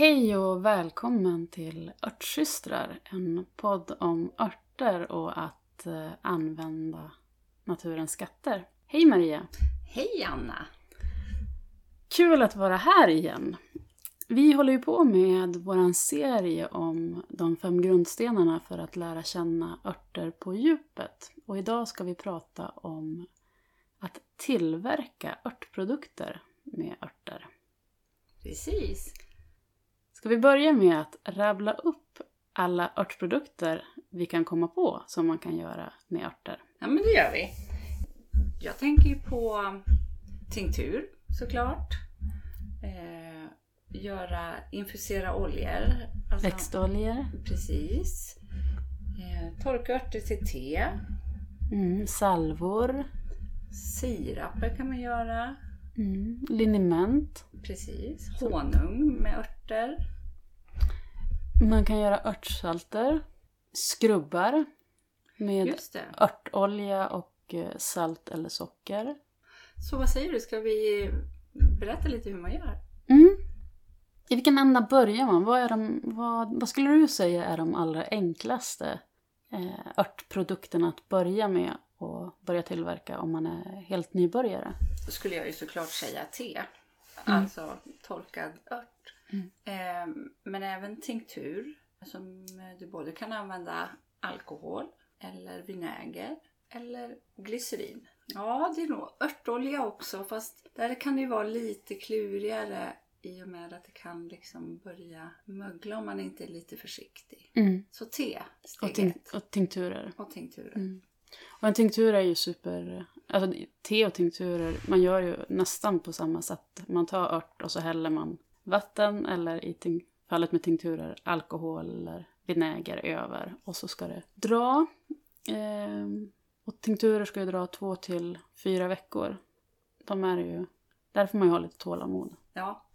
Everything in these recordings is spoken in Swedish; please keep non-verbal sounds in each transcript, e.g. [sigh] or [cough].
Hej och välkommen till Örtsystrar, en podd om örter och att eh, använda naturens skatter. Hej Maria! Hej Anna! Kul att vara här igen. Vi håller ju på med vår serie om de fem grundstenarna för att lära känna örter på djupet. Och idag ska vi prata om att tillverka örtprodukter med örter. Precis. Ska vi börja med att rabbla upp alla örtprodukter vi kan komma på som man kan göra med örter? Ja men det gör vi. Jag tänker ju på tinktur såklart. Eh, göra, infusera oljor. Alltså, Växtoljor. Precis. Eh, torka örter till te. Mm, salvor. Siraper kan man göra. Mm, liniment. Precis. Honung med örter. Man kan göra örtsalter. Skrubbar. Med örtolja och eh, salt eller socker. Så vad säger du, ska vi berätta lite hur man gör? Mm. I vilken ända börjar man? Vad, är de, vad, vad skulle du säga är de allra enklaste eh, örtprodukterna att börja med och börja tillverka om man är helt nybörjare? Då skulle jag ju såklart säga te. Mm. Alltså torkad ört. Mm. Eh, men även tinktur som du både kan använda alkohol eller vinäger eller glycerin. Ja, det är nog örtolja också fast där kan det ju vara lite klurigare i och med att det kan liksom börja mögla om man inte är lite försiktig. Mm. Så te, steg och, tink och tinkturer. Och tinkturer. Mm. Och en tinktur är ju super... Alltså te och tinkturer, man gör ju nästan på samma sätt. Man tar ört och så häller man vatten eller i fallet med tinkturer alkohol eller vinäger över. Och så ska det dra. Eh, och tinkturer ska ju dra två till fyra veckor. De är ju... Där får man ju ha lite tålamod. Ja.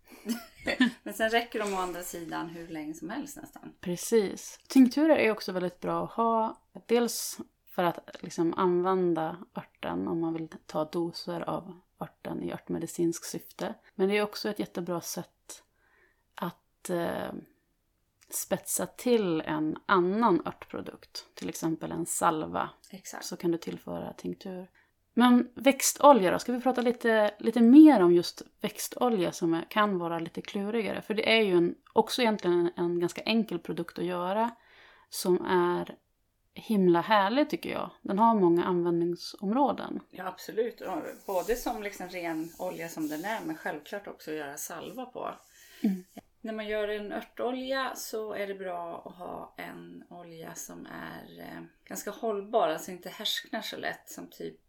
[laughs] Men sen räcker de å andra sidan hur länge som helst nästan. Precis. Tinkturer är också väldigt bra att ha. Dels för att liksom använda örten om man vill ta doser av örten i örtmedicinskt syfte. Men det är också ett jättebra sätt att eh, spetsa till en annan örtprodukt. Till exempel en salva. Exakt. Så kan du tillföra tinktur. Men växtolja då? Ska vi prata lite, lite mer om just växtolja som är, kan vara lite klurigare? För det är ju en, också egentligen en, en ganska enkel produkt att göra. Som är himla härlig tycker jag. Den har många användningsområden. Ja absolut. Både som liksom ren olja som den är men självklart också att göra salva på. Mm. När man gör en örtolja så är det bra att ha en olja som är eh, ganska hållbar, alltså inte härsknar så lätt som typ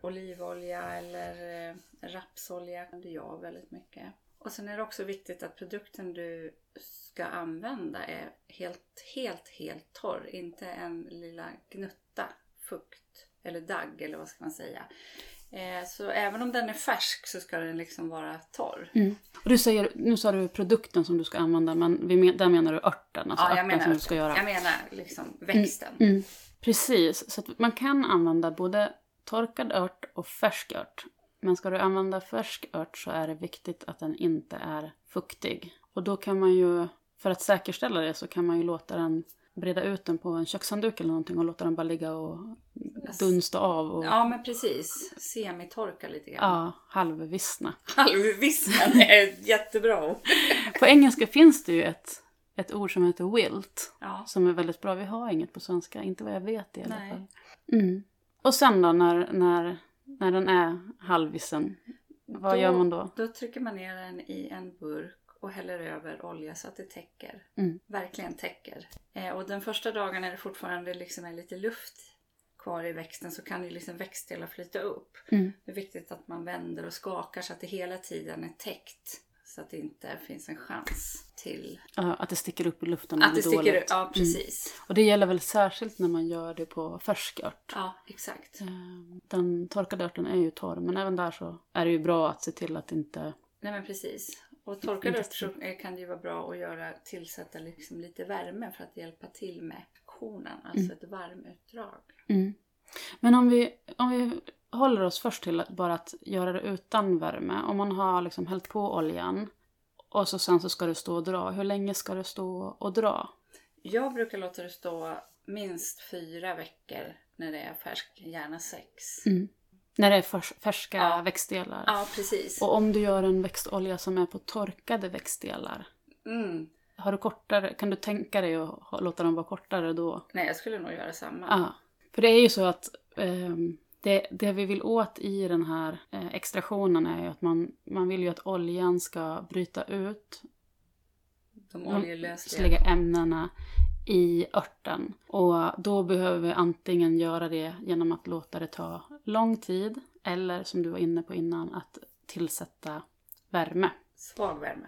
olivolja eller eh, rapsolja Det jag väldigt mycket. Och sen är det också viktigt att produkten du ska använda är helt, helt, helt torr. Inte en lilla gnutta fukt eller dagg eller vad ska man säga. Eh, så även om den är färsk så ska den liksom vara torr. Mm. Och du säger, nu sa du produkten som du ska använda men där menar du örten? Alltså ja, jag menar, som du ska göra. jag menar liksom växten. Mm, mm. Precis, så man kan använda både torkad ört och färsk ört. Men ska du använda färsk ört så är det viktigt att den inte är fuktig. Och då kan man ju, för att säkerställa det så kan man ju låta den breda ut den på en kökshandduk eller någonting och låta den bara ligga och dunsta av. Och... Ja men precis, semitorka lite grann. Ja, halvvissna. Halvvissna, är jättebra på engelska finns det ju ett, ett ord som heter wilt. Ja. Som är väldigt bra. Vi har inget på svenska, inte vad jag vet i alla Nej. fall. Mm. Och sen då när, när, när den är halvvissen, vad då, gör man då? Då trycker man ner den i en burk och häller över olja så att det täcker. Mm. Verkligen täcker. Eh, och den första dagen när det fortfarande liksom är lite luft kvar i växten så kan ju liksom växtdelar flyta upp. Mm. Det är viktigt att man vänder och skakar så att det hela tiden är täckt. Så att det inte finns en chans till... Ja, att det sticker upp i luften Att det sticker dåligt. upp, ja mm. precis. Mm. Och det gäller väl särskilt när man gör det på färsk ört. Ja, exakt. Ehm, den torkade örten är ju torr men även där så är det ju bra att se till att inte... Nej men precis. Och torkad ört så kan det ju vara bra att göra, tillsätta liksom lite värme för att hjälpa till med aktionen, alltså mm. ett varmutdrag. Mm. Men om vi, om vi håller oss först till bara att göra det utan värme. Om man har liksom hällt på oljan och så sen så ska det stå och dra. Hur länge ska det stå och dra? Jag brukar låta det stå minst fyra veckor när det är färsk, gärna sex. Mm. När det är färs färska Ja. växtdelar. Ja, precis. Och om du gör en växtolja som är på torkade växtdelar, Mm. har du kortare, kan du tänka dig att låta dem vara kortare då? Nej, jag skulle nog göra samma. Ja. För det är ju så att ehm, det, det vi vill åt i den här eh, extraktionen är ju att man, man vill ju att oljan ska bryta ut De oljelösliga. lösliga ämnena i örten. Och då behöver vi antingen göra det genom att låta det ta lång tid eller som du var inne på innan att tillsätta värme. Svag värme.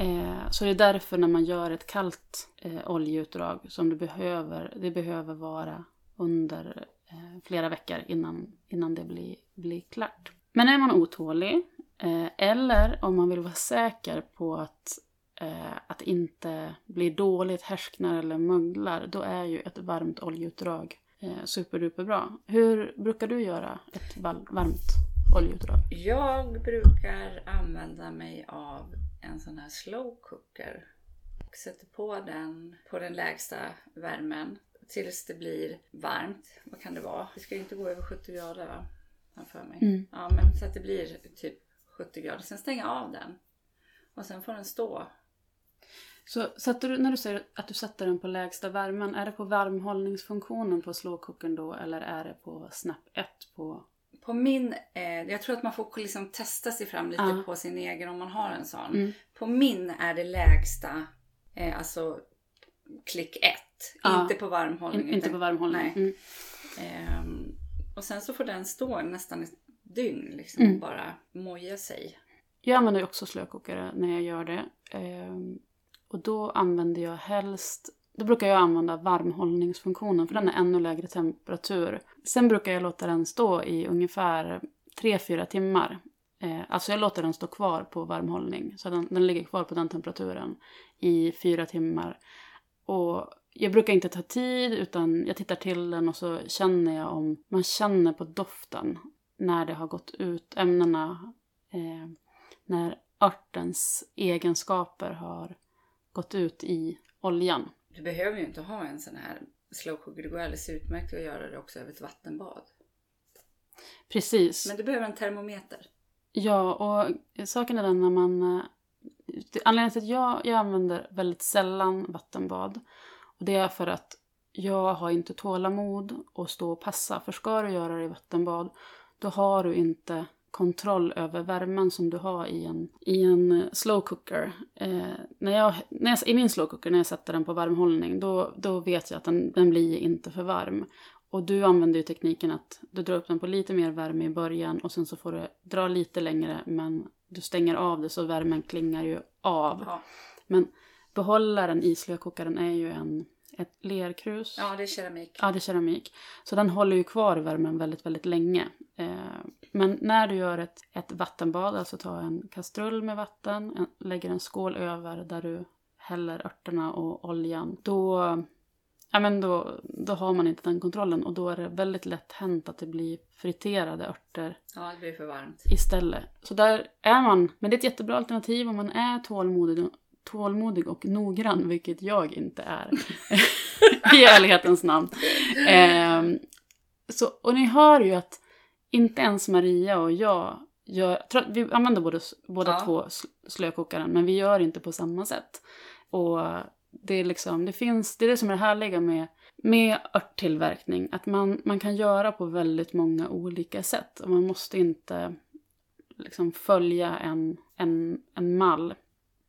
Eh, så det är därför när man gör ett kallt eh, oljeutdrag som du behöver, det behöver vara under eh, flera veckor innan, innan det blir, blir klart. Men är man otålig eh, eller om man vill vara säker på att, eh, att inte blir dåligt, härsknar eller möglar, då är ju ett varmt oljeutdrag eh, superduper bra. Hur brukar du göra ett varmt oljeutdrag? Jag brukar använda mig av en sån här slow cooker. Och sätter på den på den lägsta värmen tills det blir varmt. Vad kan det vara? Det ska ju inte gå över 70 grader va? Jag för mig. Mm. Ja, men så att det blir typ 70 grader. Sen stänga av den. Och sen får den stå. Så sätter du, när du säger att du sätter den på lägsta värmen, är det på varmhållningsfunktionen på slowcookern då eller är det på snap 1 på... På min, eh, jag tror att man får liksom testa sig fram lite Ja. på sin egen om man har en sån. Mm. På min är det lägsta, eh, alltså klick 1. Ja. Inte på varmhållning. In, inte på varmhållning? Mm. Ehm, och sen så får den stå nästan ett dygn liksom Mm. och bara moja sig. Jag använder också slökokare när jag gör det. Och då använder jag helst... Då brukar jag använda varmhållningsfunktionen för den är ännu lägre temperatur. Sen brukar jag låta den stå i ungefär 3-4 timmar. Eh, alltså jag låter den stå kvar på varmhållning. Så den, den ligger kvar på den temperaturen i fyra timmar. Och jag brukar inte ta tid utan jag tittar till den och så känner jag om... Man känner på doften när det har gått ut ämnena. Eh, när örtens egenskaper har gått ut i oljan. Du behöver ju inte ha en sån här slow cooker. Det går alldeles utmärkt att göra det också över ett vattenbad. Precis. Men du behöver en termometer. Ja, och saken är den när man... eh, Anledningen till att jag, jag använder väldigt sällan vattenbad. Och det är för att jag har inte tålamod att stå och passa. För ska du göra det i vattenbad, då har du inte kontroll över värmen som du har i en, i en eh, slow cooker. Eh, när jag, när jag, I min slow cooker, när jag sätter den på varmhållning, då, då vet jag att den, den blir inte för varm. Och du använder ju tekniken att du drar upp den på lite mer värme i början och sen så får du dra lite längre men du stänger av det så värmen klingar ju av. Ja, Men behållaren i slökokaren är ju en, ett lerkrus. ja det är keramik. Ja, det är keramik. Så den håller ju kvar värmen väldigt, väldigt länge. Eh, men när du gör ett, ett vattenbad, alltså ta en kastrull med vatten, en, lägger en skål över där du häller örterna och oljan, då, ja, men då, då har man inte den kontrollen och då är det väldigt lätt hänt att det blir friterade örter Ja, det blir för varmt. istället. Så där är man, men det är ett jättebra alternativ om man är tålmodig, tålmodig och noggrann, vilket jag inte är. [laughs] I ärlighetens namn. Ehm, så, och ni hör ju att inte ens Maria och jag gör, vi använder båda, båda Ja. två sl- slökokaren, men vi gör inte på samma sätt. Och det är liksom, det finns, det är det som är det härliga med, med örttillverkning, att man, man kan göra på väldigt många olika sätt. Och man måste inte liksom följa en, en, en mall.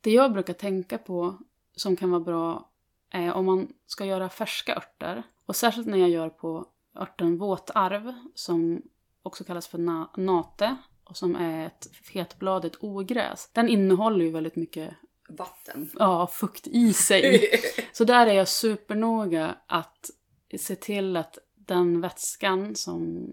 Det jag brukar tänka på som kan vara bra är om man ska göra färska örter. Och särskilt när jag gör på örten våtarv som också kallas för na- nate och som är ett fetbladigt ogräs. Den innehåller ju väldigt mycket Vatten. ja, fukt i sig. [laughs] Så där är jag supernoga att se till att den vätskan som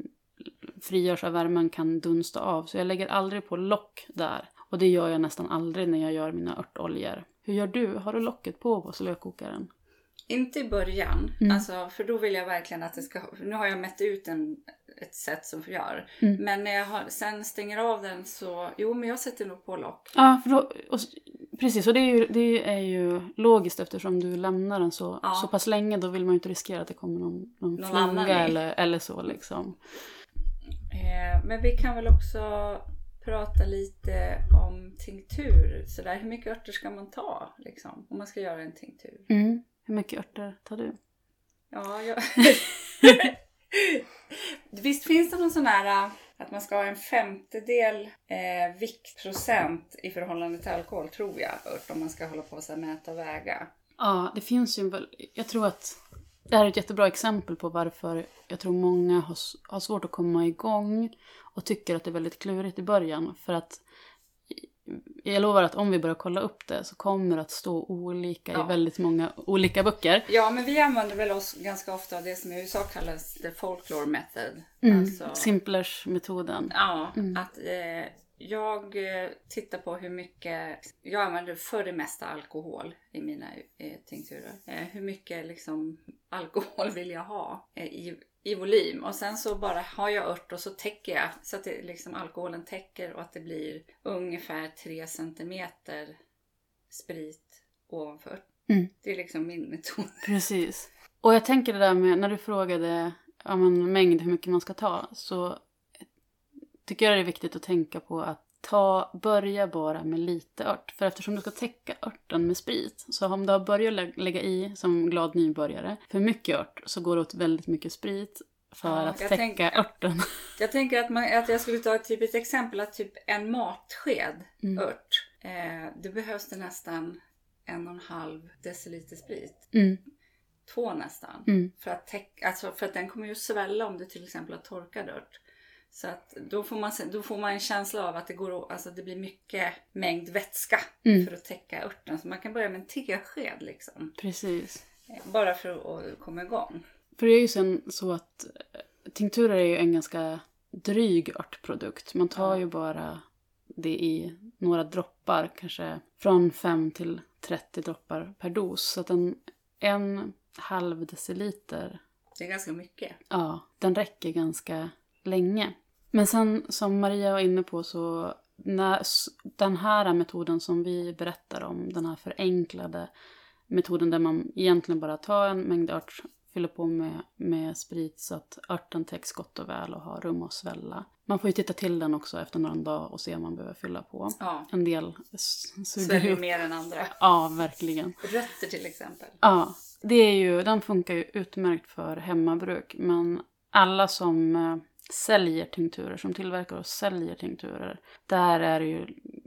frigörs av värmen kan dunsta av. Så jag lägger aldrig på lock där. Och det gör jag nästan aldrig när jag gör mina örtoljor. Hur gör du? Har du locket på på slökokaren? Inte i början, Mm. alltså, för då vill jag verkligen att det ska... Nu har jag mätt ut en, ett sätt som gör. Mm. Men när jag har, sen stänger av den så... Jo, men jag sätter nog på lock. Ja, för då, och, precis. Och det är, ju, det är ju logiskt eftersom du lämnar den så, Ja. så pass länge. Då vill man ju inte riskera att det kommer någon, någon, Någon fluga eller, eller så liksom. Eh, men vi kan väl också prata lite om tinktur. Så där, hur mycket örter ska man ta liksom, om man ska göra en tinktur? Mm. Hur mycket örter tar du? Ja, jag... [laughs] Visst finns det någon sån här äh, att man ska ha en femtedel eh, viktprocent i förhållande till alkohol, tror jag, ört, om man ska hålla på och mäta och väga. Ja, det finns ju en Jag tror att det här är ett jättebra exempel på varför jag tror många har, har svårt att komma igång och tycker att det är väldigt klurigt i början. För att jag lovar att om vi börjar kolla upp det så kommer det att stå olika Ja. i väldigt många olika böcker. Ja, men vi använder väl oss ganska ofta av det som i USA kallas the folklore method. Mm. Alltså, Simplers-metoden. Ja, Mm. att eh, jag eh, tittar på hur mycket, jag använder för det mesta alkohol i mina eh, tinkturer. Eh, hur mycket liksom [laughs] alkohol vill jag ha eh, i, i volym? Och sen så bara har jag ört och så täcker jag så att det, liksom alkoholen täcker och att det blir ungefär 3 centimeter sprit ovanför. Mm. Det är liksom min metod. [laughs] Precis. Och jag tänker det där med, när du frågade ja, men, mängd hur mycket man ska ta, så tycker jag det är viktigt att tänka på att ta, börja bara med lite ört. För eftersom du ska täcka örten med sprit, så om du har börjat lä- lägga i som glad nybörjare för mycket ört så går det åt väldigt mycket sprit för Ja, att täcka tänker- örten. [laughs] Jag tänker att, man, att jag skulle ta typ ett exempel att typ en matsked Mm. ört. Eh, det behövs det nästan en och en halv deciliter sprit. Mm, Två nästan. mm, För att, täck, alltså för att den kommer ju svälla om du till exempel har torkad ört. Så att då får, man, då får man en känsla av att det, går, alltså det blir mycket mängd vätska Mm. för att täcka örten. Så man kan börja med en tesked liksom. precis. Eh, Bara för att komma igång. För det är ju sen så att eh, tinkturer är ju en ganska dryg örtprodukt. Man tar Ja. ju bara det i några droppar, kanske från 5 till 30 droppar per dos. Så att en, en halv deciliter, Det är ganska mycket. ja, den räcker ganska länge. Men sen som Maria var inne på så när, den här metoden som vi berättar om, den här förenklade metoden där man egentligen bara tar en mängd ört, fyller på med, med sprit så att örten täcks gott och väl och har rum att svälla. Man får ju titta till den också efter några dagar och se om man behöver fylla på. Ja, En del sväljer mer än andra. Ja, verkligen. Rötter till exempel. Ja, det är ju, den funkar ju utmärkt för hemmabruk. Men alla som eh, säljer tinkturer, som tillverkar och säljer tinkturer, där är det ju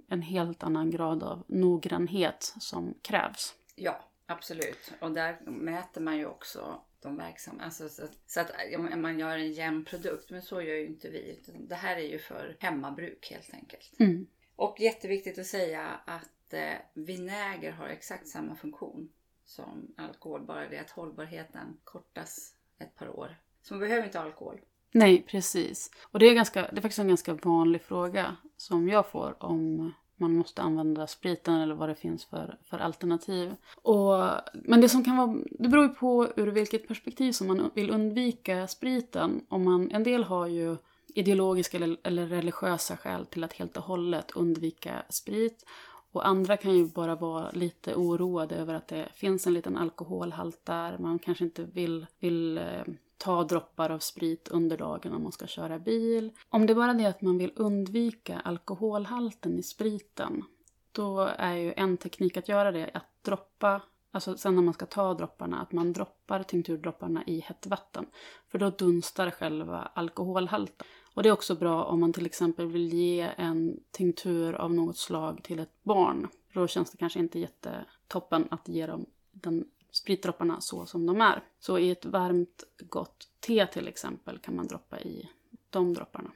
en helt annan grad av noggrannhet som krävs. Ja, absolut. Och där mäter man ju också de verksamma. Alltså så, att- så att man gör en jämn produkt. Men så gör ju inte vi. Det här är ju för hemmabruk helt enkelt. Mm. Och jätteviktigt att säga att eh, vinäger har exakt samma funktion som alkohol. Bara det att hållbarheten kortas ett par år. Så man behöver inte ha alkohol. Nej, precis. Och det är, ganska, det är faktiskt en ganska vanlig fråga som jag får om man måste använda spriten eller vad det finns för, för alternativ. Och, men det som kan vara, det beror ju på ur vilket perspektiv som man vill undvika spriten. Om man, en del har ju ideologiska eller, eller religiösa skäl till att helt och hållet undvika sprit. Och andra kan ju bara vara lite oroade över att det finns en liten alkoholhalt där. Man kanske inte vill, vill eh, ta droppar av sprit under dagen om man ska köra bil. Om det bara är det att man vill undvika alkoholhalten i spriten, då är ju en teknik att göra det att droppa, alltså sen när man ska ta dropparna, att man droppar tinkturdropparna i hett vatten. För då dunstar själva alkoholhalten. Och det är också bra om man till exempel vill ge en tinktur av något slag till ett barn. Då känns det kanske inte jättetoppen att ge dem den spritdropparna så som de är. Så i ett varmt gott te till exempel kan man droppa i de dropparna.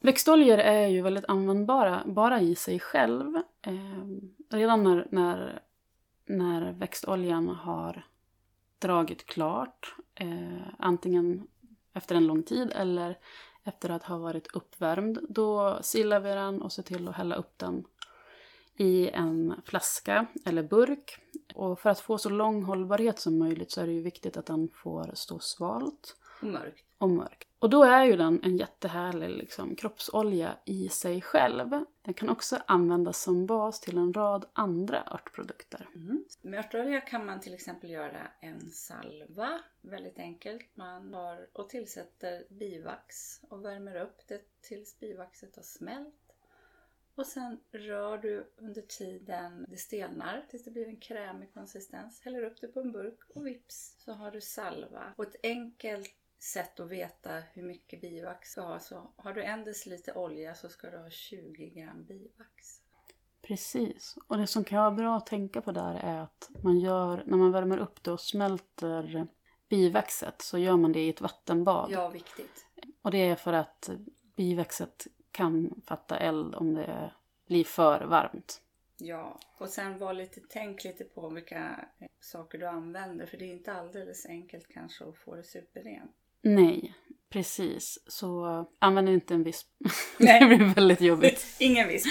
Växtoljor är ju väldigt användbara bara i sig själv. Eh, redan när, när, när växtoljan har dragit klart, eh, antingen efter en lång tid eller efter att ha varit uppvärmd, då silar vi den och ser till att hälla upp den i en flaska eller burk. Och för att få så lång hållbarhet som möjligt så är det ju viktigt att den får stå svalt Och mörkt. och mörkt. Och då är ju den en jättehärlig liksom, kroppsolja i sig själv. Den kan också användas som bas till en rad andra örtprodukter. Mm. Med örtolja kan man till exempel göra en salva. Väldigt enkelt. Man tar och tillsätter bivax och värmer upp det tills bivaxet har smält. Och sen rör du under tiden det stelnar tills det blir en krämig konsistens. Häller upp det på en burk och vips så har du salva. Och ett enkelt sätt att veta hur mycket bivax ska ha så har du en deciliter olja så ska du ha 20 gram bivax. Precis. Och det som kan vara bra att tänka på där är att man gör, när man värmer upp det och smälter bivaxet så gör man det i ett vattenbad. Ja, viktigt. Och det är för att bivaxet kan fatta eld om det blir för varmt. Ja, och sen var lite, tänk lite på vilka eh, saker du använder för det är inte alldeles enkelt kanske att få det superrent. Nej, precis. Så använd inte en visp. [laughs] Nej. det blir väldigt jobbigt. [laughs] Ingen visp.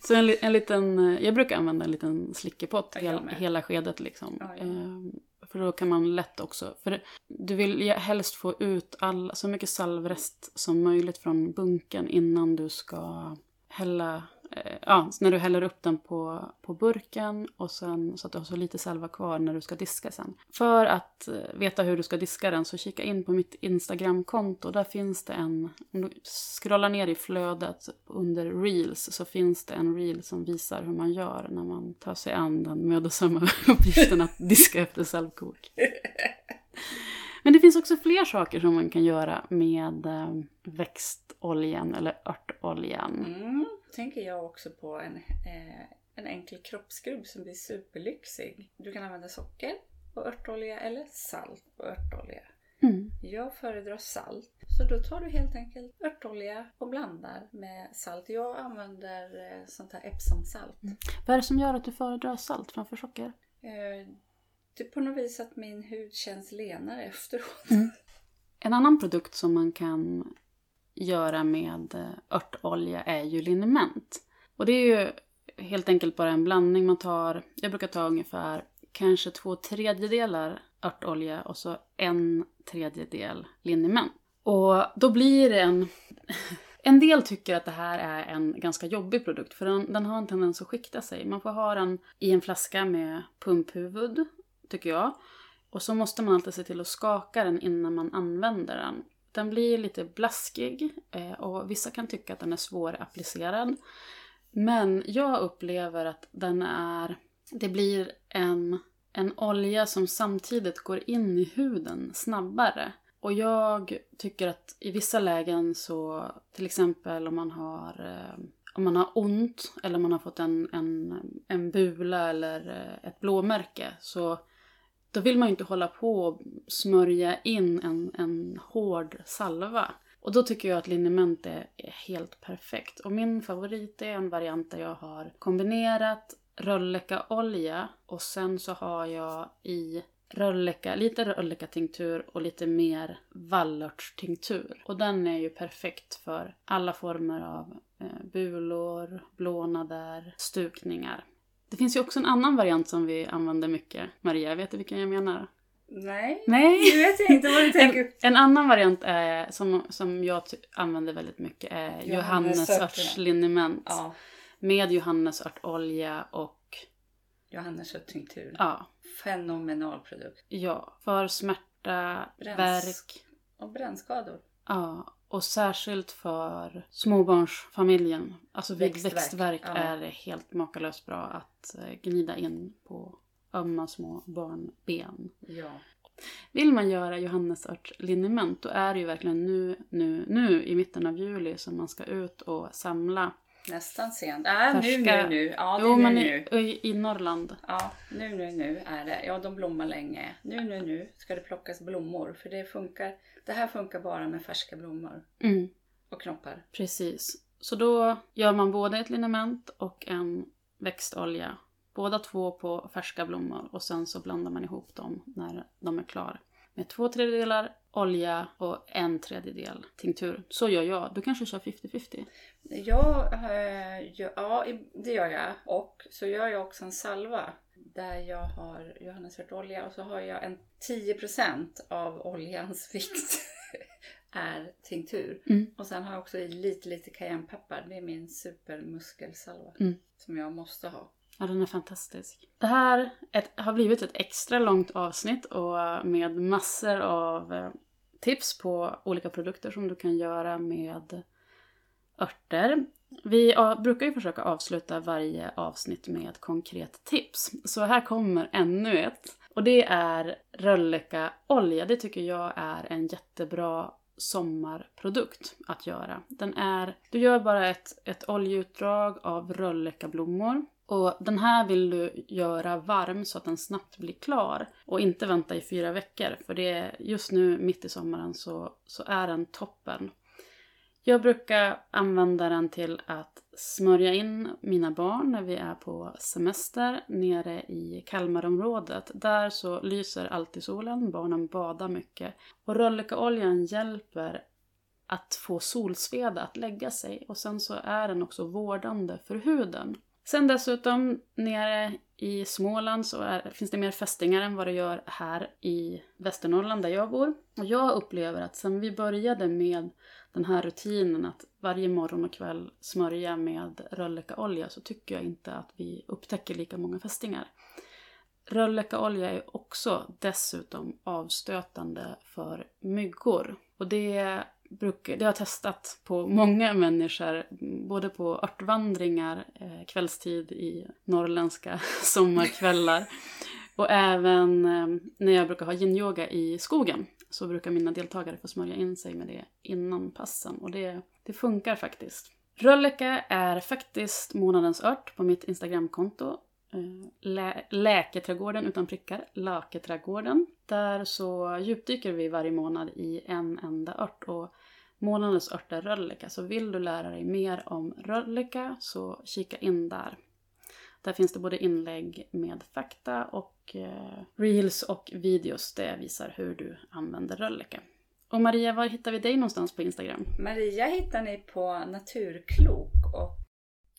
Så en, en liten, eh, jag brukar använda en liten slickepott hel, hela skedet liksom. Ja, ja. Ehm, för då kan man lätt också, för du vill helst få ut all, så mycket salvrest som möjligt från bunken innan du ska hälla, Eh, ja, när du häller upp den på, på burken och sen så att du har så lite salva kvar när du ska diska sen. För att eh, veta hur du ska diska den så kika in på mitt Instagram-konto. Där finns det en, om du scrollar ner i flödet under reels så finns det en reel som visar hur man gör när man tar sig an den mödosamma [laughs] uppgiften att diska efter salvkok. [laughs] Men det finns också fler saker som man kan göra med eh, växtoljan eller örtoljan. Mm. Tänker jag också på en, eh, en enkel kroppsskrubb som blir superlyxig. Du kan använda socker på örtolja eller salt på örtolja. Mm. Jag föredrar salt. Så då tar du helt enkelt örtolja och blandar med salt. Jag använder eh, sånt här Epsom-salt. Vad är det som gör att du föredrar salt framför socker? Eh, det är på något vis att min hud känns lenare efteråt. Mm. En annan produkt som man kan göra med eh, örtolja är ju liniment. Och det är ju helt enkelt bara en blandning man tar. Jag brukar ta ungefär kanske två tredjedelar örtolja och så en tredjedel liniment. Och då blir det en... [laughs] En del tycker att det här är en ganska jobbig produkt för den, den har en tendens att skikta sig. Man får ha den i en flaska med pumphuvud, tycker jag. Och så måste man alltid se till att skaka den innan man använder den. Den blir lite blaskig eh, och vissa kan tycka att den är svårapplicerad. Men jag upplever att den är... Det blir en, en olja som samtidigt går in i huden snabbare. Och jag tycker att i vissa lägen så, till exempel om man har, eh, om man har ont eller om man har fått en, en, en bula eller eh, ett blåmärke så då vill man ju inte hålla på och smörja in en, en hård salva. Och då tycker jag att liniment är, helt perfekt. Och min favorit är en variant där jag har kombinerat röllekaolja och sen så har jag i rölleka, lite röllekatinktur och lite mer vallörtstinktur. Och den är ju perfekt för alla former av eh, bulor, blånader, stukningar. Det finns ju också en annan variant som vi använder mycket. Maria, vet du vilken jag menar? Nej, Nej! nu vet jag inte vad du [laughs] tänker. En, en annan variant är, som, som jag använder väldigt mycket är johannesörtsliniment. Ja, Med johannesörtolja och Johannesörttinktur. ja, Fenomenal produkt. ja, för smärta, Bräns. värk. Och brännskador. Ja, och särskilt för småbarnsfamiljen. Alltså vid Växtvärk, växtvärk ja. är det helt makalöst bra att eh, gnida in på ömma små barnben. Ja. Vill man göra johannesörtsliniment då är det ju verkligen nu, nu, nu i mitten av juli som man ska ut och samla. Nästan sent. Äh, nu, nu, nu. Ja, nu, jo, nu, men nu. i, i Norrland. Ja, nu, nu, nu är det. Ja, de blommar länge. Nu, nu, nu ska det plockas blommor. För det funkar. Det här funkar bara med färska blommor Mm, och knoppar. precis. Så då gör man både ett liniment och en växtolja. Båda två på färska blommor och sen så blandar man ihop dem när de är klara. Med två tredjedelar olja och en tredjedel tinktur. Så gör jag. Du kanske kör 50-50? Jag, eh, ja, ja, det gör jag. Och så gör jag också en salva där jag har johannesörtolja och så har jag en 10% av oljans [laughs] vikt är tinktur. Mm. Och sen har jag också i lite, lite cayennepeppar. Det är min supermuskelsalva Mm. som jag måste ha. Ja, den är fantastisk. Det här ett, har blivit ett extra långt avsnitt och eh, med massor av eh, tips på olika produkter som du kan göra med örter. Vi brukar ju försöka avsluta varje avsnitt med ett konkret tips. Så här kommer ännu ett. Och det är röllekaolja. Det tycker jag är en jättebra sommarprodukt att göra. Den är, du gör bara ett, ett oljeutdrag av röllekablommor. Och den här vill du göra varm så att den snabbt blir klar. Och inte vänta i fyra veckor. För det är just nu mitt i sommaren så, så är den toppen. Jag brukar använda den till att smörja in mina barn när vi är på semester nere i Kalmarområdet. Där så lyser alltid solen, barnen badar mycket. Och röllekaoljan hjälper att få solsveda att lägga sig och sen så är den också vårdande för huden. Sen dessutom nere i Småland så är, finns det mer fästingar än vad det gör här i Västernorrland där jag bor. Och jag upplever att sen vi började med den här rutinen att varje morgon och kväll smörja med röllekaolja så tycker jag inte att vi upptäcker lika många fästingar. Röllekaolja är också dessutom avstötande för myggor. Och det, brukar, det har jag testat på många människor, både på örtvandringar eh, kvällstid i norrländska [laughs] sommarkvällar och även eh, när jag brukar ha yin-yoga i skogen så brukar mina deltagare få smörja in sig med det innan passen och det, det funkar faktiskt. Rölleka är faktiskt månadens ört på mitt Instagramkonto. Eh, lä- Läketrädgården utan prickar, Laketrädgården. Där så djupdyker vi varje månad i en enda ört och månadens ört är rölleka. Så vill du lära dig mer om rölleka så kika in där. Där finns det både inlägg med fakta och eh, reels och videos där jag visar hur du använder rölleka. Och Maria, var hittar vi dig någonstans på Instagram? Maria hittar ni på Naturklok och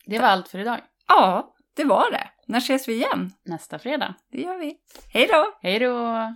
Det var allt för idag. ja, det var det. När ses vi igen? Nästa fredag. Det gör vi. Hej då! Hej då!